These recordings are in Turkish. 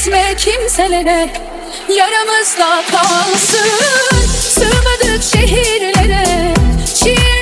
Bahsetme kimselere Yaramızda kalsın. Sığmadık şehirlere Şiirlere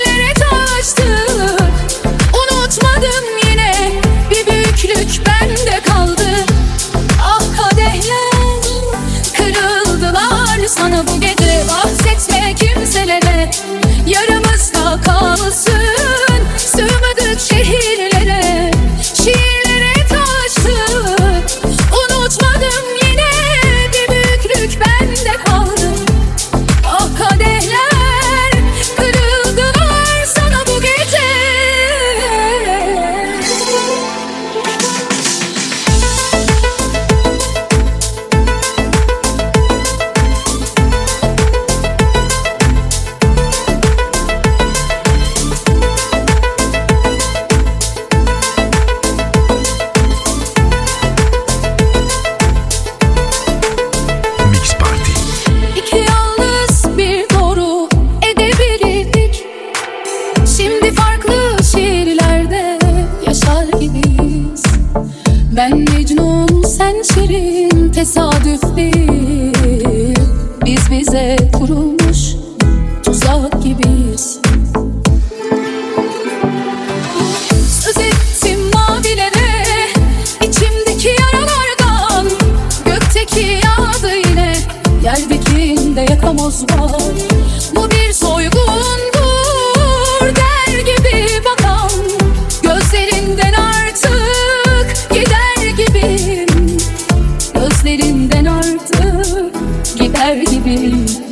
Baby.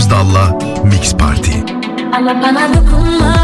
Özdal'la Mix Party. Ama bana dokunma,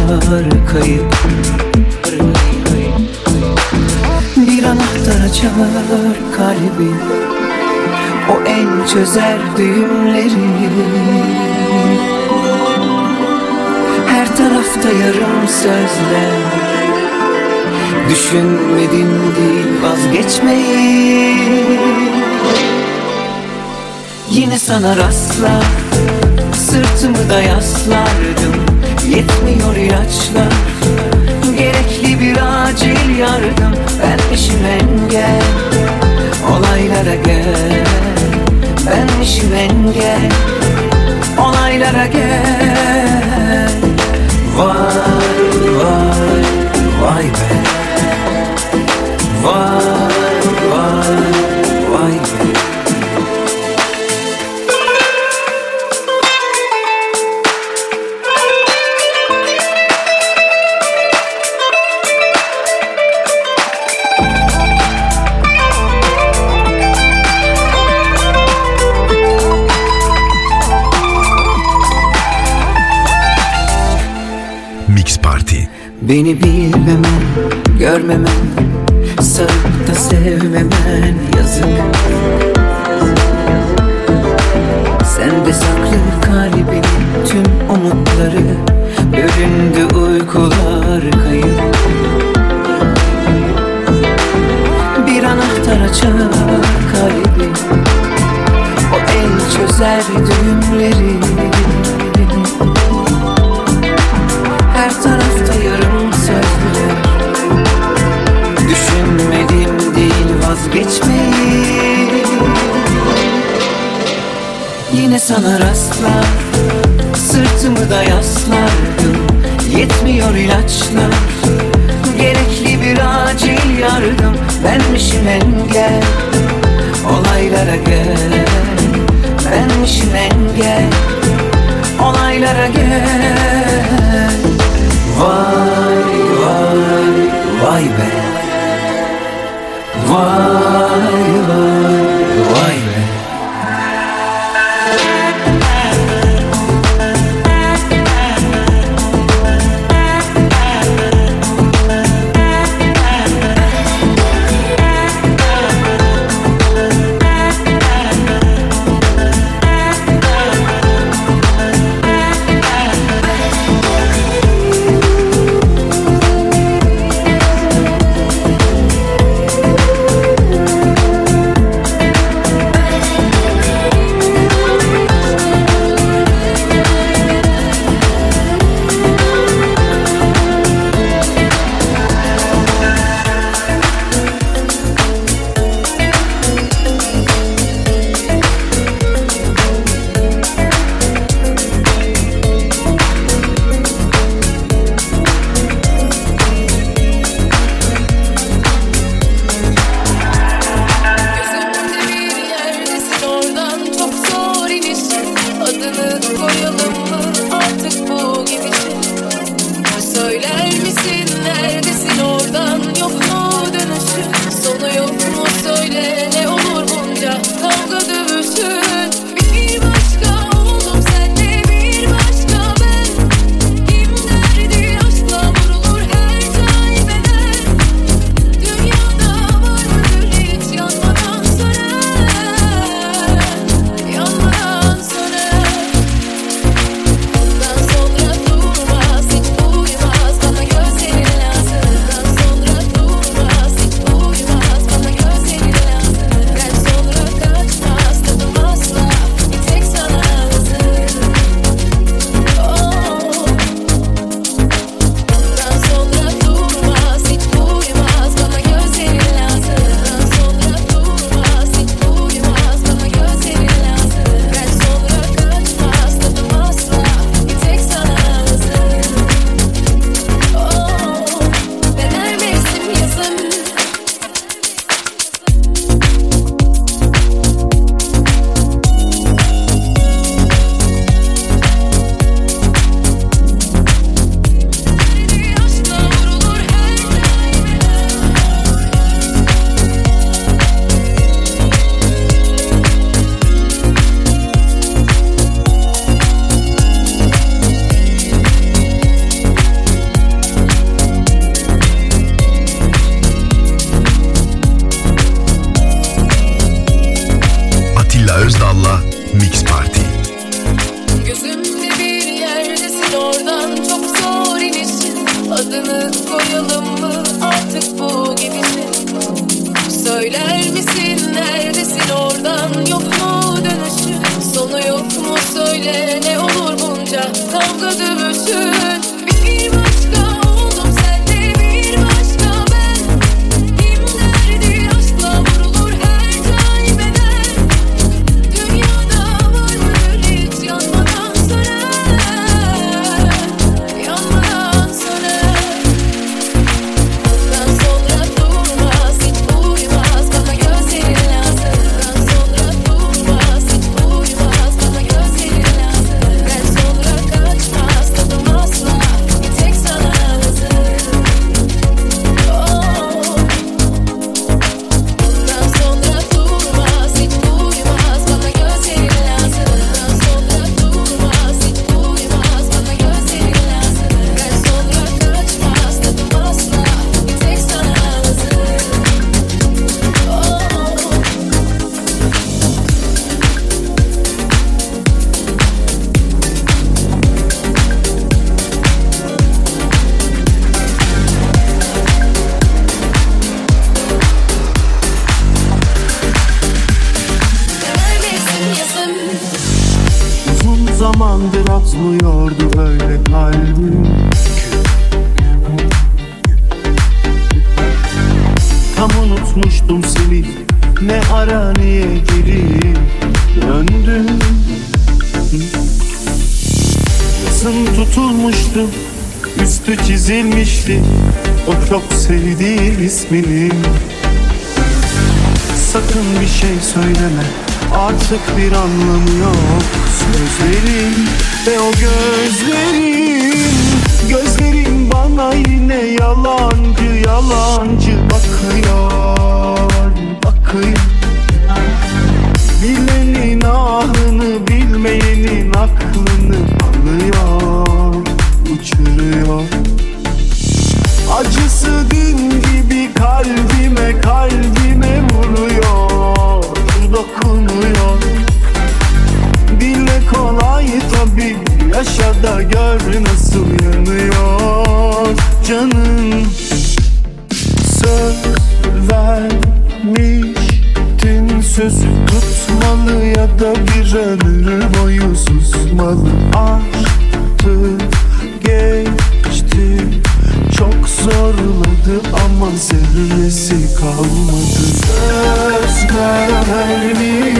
uykular kayıp. Bir anahtar açar kalbi. O en çözer düğümleri. Her tarafta yarım sözler. Düşünmedim değil vazgeçmeyi. Yine sana rastlar Sırtımı da yaslardım Yetmiyor ilaçlar. Gerekli bir acil yardım. Benmişim engel. Olaylara gel. Benmişim engel. Olaylara gel. Vay vay vay be. Vay vay Beni bilmemen, görmemen Sarıp da sevmemen yazık. Sende saklı kalbimin tüm umutları Bölündü uykular kayıp. Bir anahtar açar kalbi O el çözer düğümleri sana rastlar Sırtımı da yaslardım Yetmiyor ilaçlar. Gerekli bir acil yardım Benmişim engel. Olaylara gel Benmişim engel. Olaylara gel. Vay vay vay be. Vay vay. Söyler misin? Neredesin? Oradan yok mu dönüşün? Sonu yok mu? Söyle ne olur bunca kavga dövüşün. Şey söyleme. Artık bir anlamı yok. Sözlerin ve o gözlerin. Gözlerin bana yine yalancı yalancı bakıyor Bakıyor. Bilenin ahını bilmeyenin aklını alıyor Uçuruyor. Acısı din gibi kalbime kalbime Yaşa gör nasıl yanıyor Canım. Söz vermiştin Sözü tutmalı ya da bir ömür boyu susmalı. Artık geçti Çok zorladı ama zerresi kalmadı. Söz vermiştin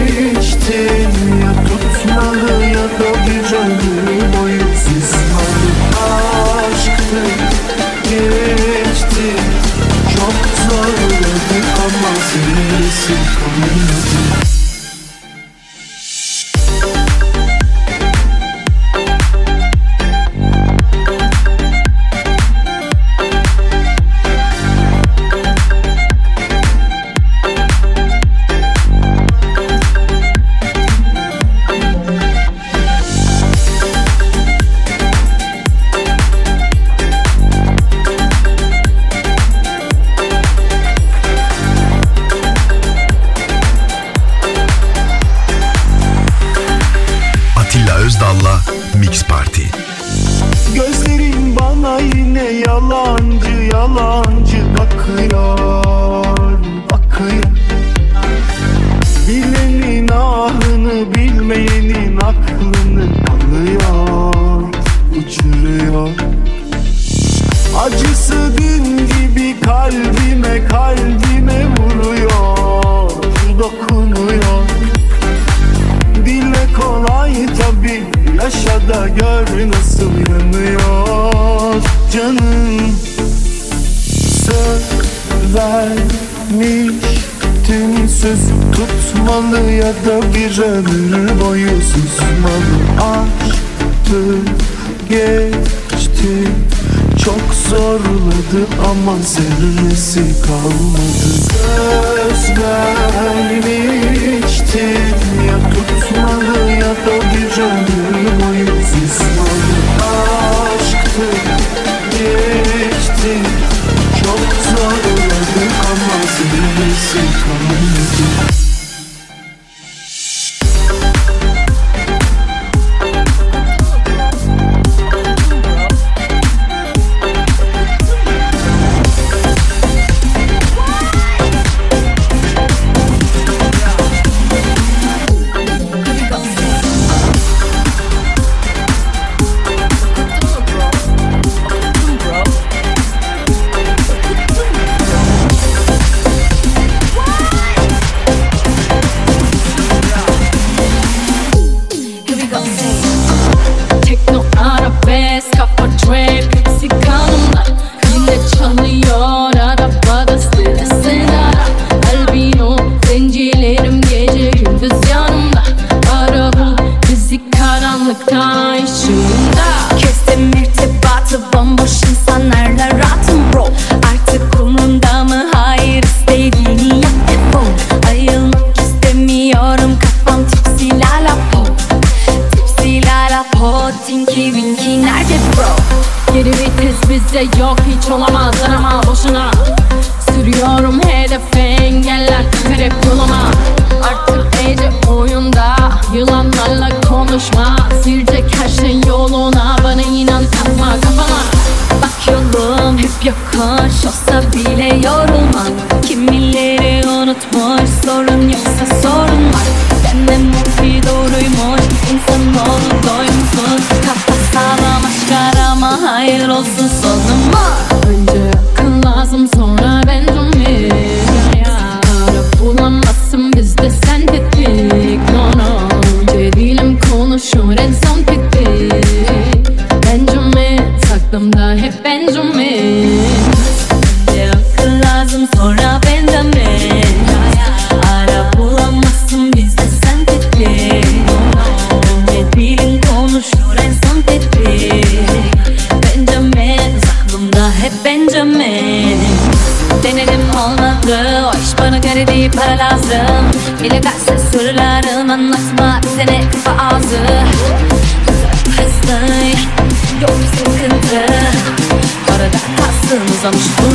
Da bir ömür boyu susmalı Aşktı geçti. Çok zorladı ama zerresi kalmadı Özdal'la Mix Party. Gözlerin bana yine yalancı yalancı bakıyor Bakıyor. Bilenin ahını bilmeyenin aklını alıyor Uçuruyor. Acısı din gibi kalbime kalbime vuruyor. Dokunuyor Yaşa da gör nasıl yanıyor Canım. Söz vermiştin Sözü tutmalı ya da bir ömür boyu susmalı. Artık geçti. Çok zorladı ama zerresi kalmadı. Söz vermiştin ya tutmalı ya da kalsın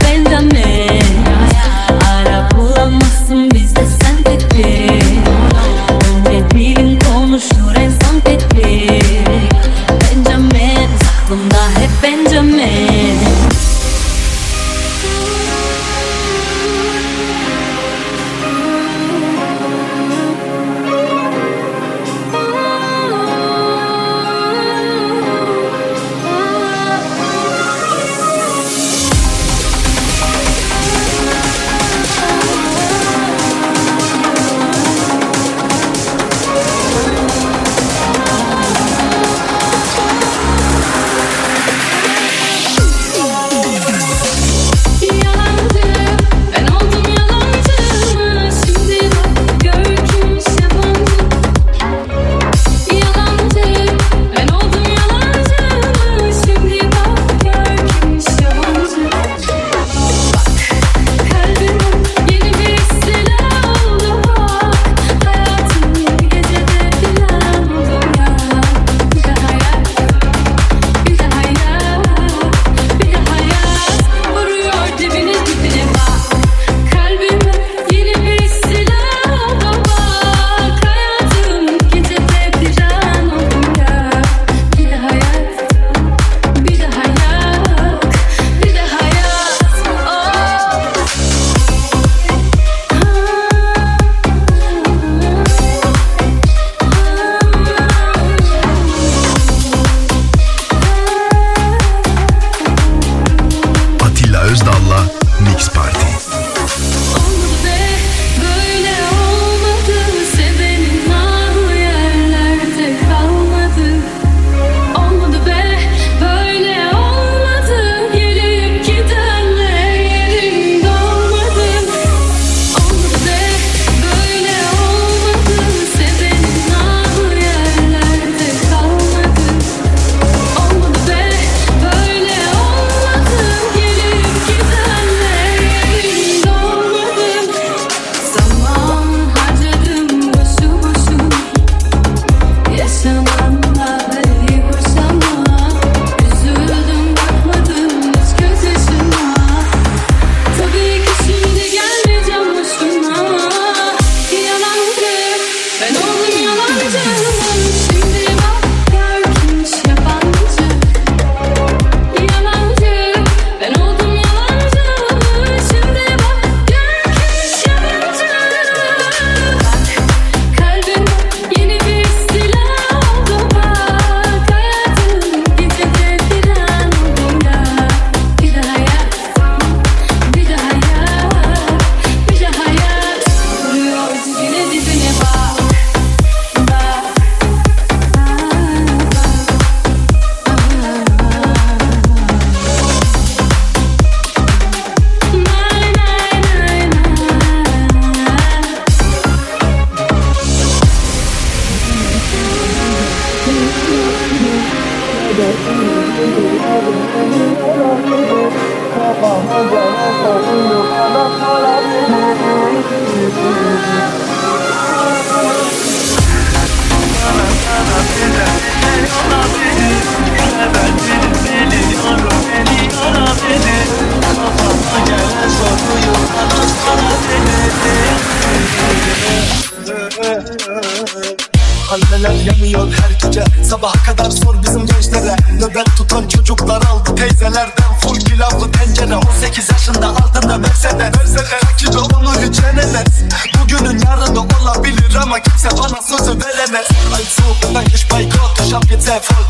abandon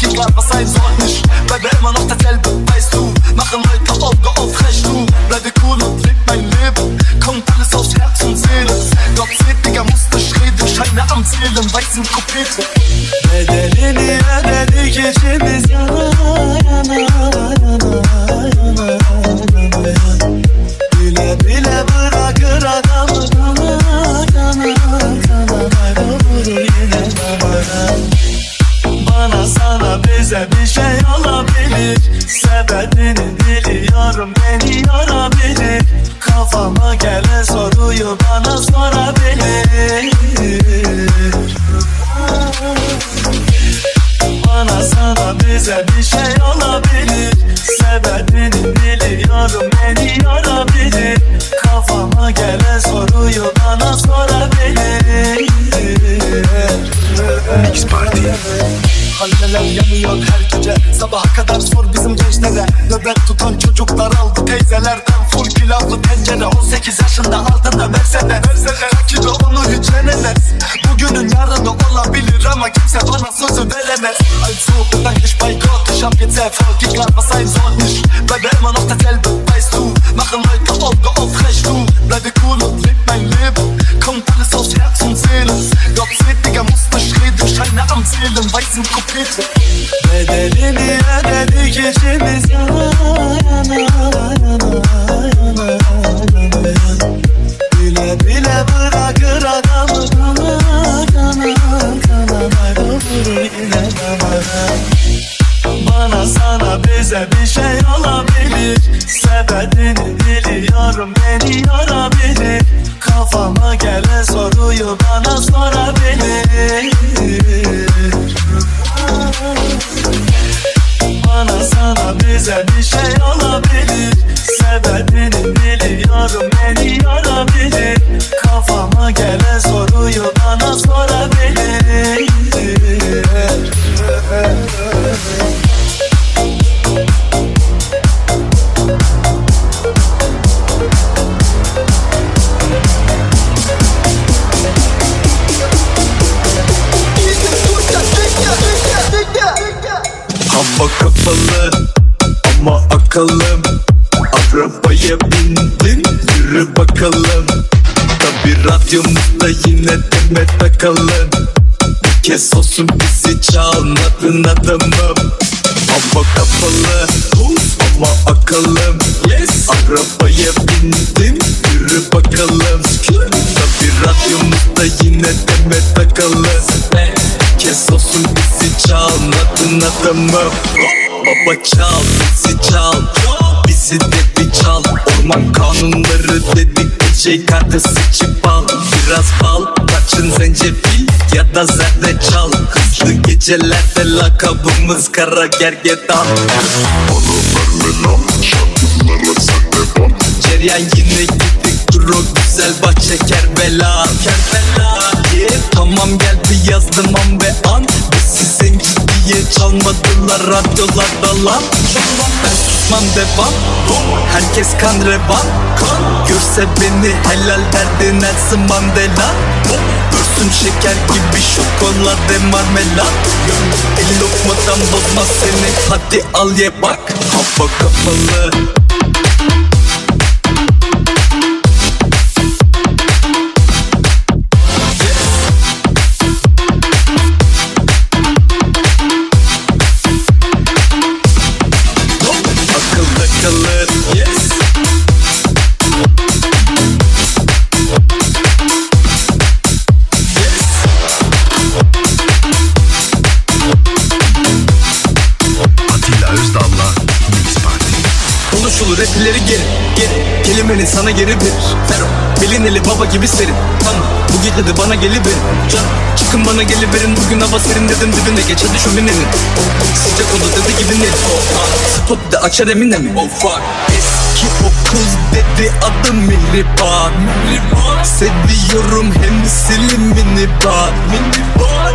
Fucking love, my say Erfolg, ich glaub was sein soll deme takalım. Bir kez olsun bizi çalmadın adamım. Hava kapalı ama akıllım yes. Arabaya bindim yürü bakalım. Tabi radyomuzda yine deme takalım. Kez olsun bizi çalmadın adamım. Baba çal bizi çal. Bizi de bir çal. Orman kanunları dedik şey kartı seçip al Biraz bal kaçın zencefil ya da zerdeçal. Hızlı gecelerde lakabımız kara gergedan. Ceryan yine gittik dur o güzel bahçe Kerbela. Kerbela. Yeah. Tamam geldi yazdım an ve an. Biz sizin diye çalmadılar radyolarda lan. Ben susmam devam Herkes kan revan Görse beni helal derdi Nelson Mandela. Görsün şeker gibi şokolade marmelat El lokmadan bozmaz seni. Hadi al ye bak. Hava kapalı Rapleri geri geri Kelimeni sana geri verir. Fero Bilineli baba gibi serin. Tamam bu gece de bana geliverin. Can çıkın bana geliverin. Bugün hava serin dedim dibine geç. Hadi şöminenin Sıcak oldu dedi gibi ne? Spot de açar emine mi Oh fuck Eski o kız dedi adım Mihriban Seviyorum hem silimini bak.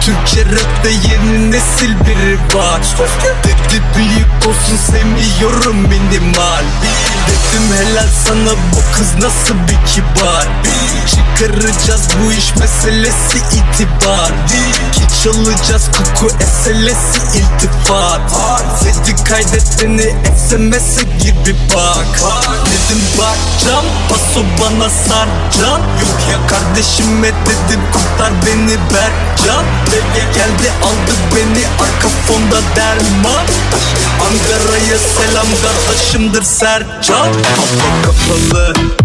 Türkçe rapte yeni nesil biri var Dedi büyük olsun sevmiyorum minimal. Dedim helal sana bu kız nasıl bir kibar? Çıkaracağız bu iş meselesi itibar. Ki çalacağız koku eselesi iltifat. Dedi kaydet beni SMS'e gir bir bak. Dedim bakacağım paso bana sarcan Yok ya kardeşime dedim kurtar beni Berkcan. Geldi aldı beni arka fonda derman. Ankara'ya selam kardeşimdir Sercan. Kafa kapalı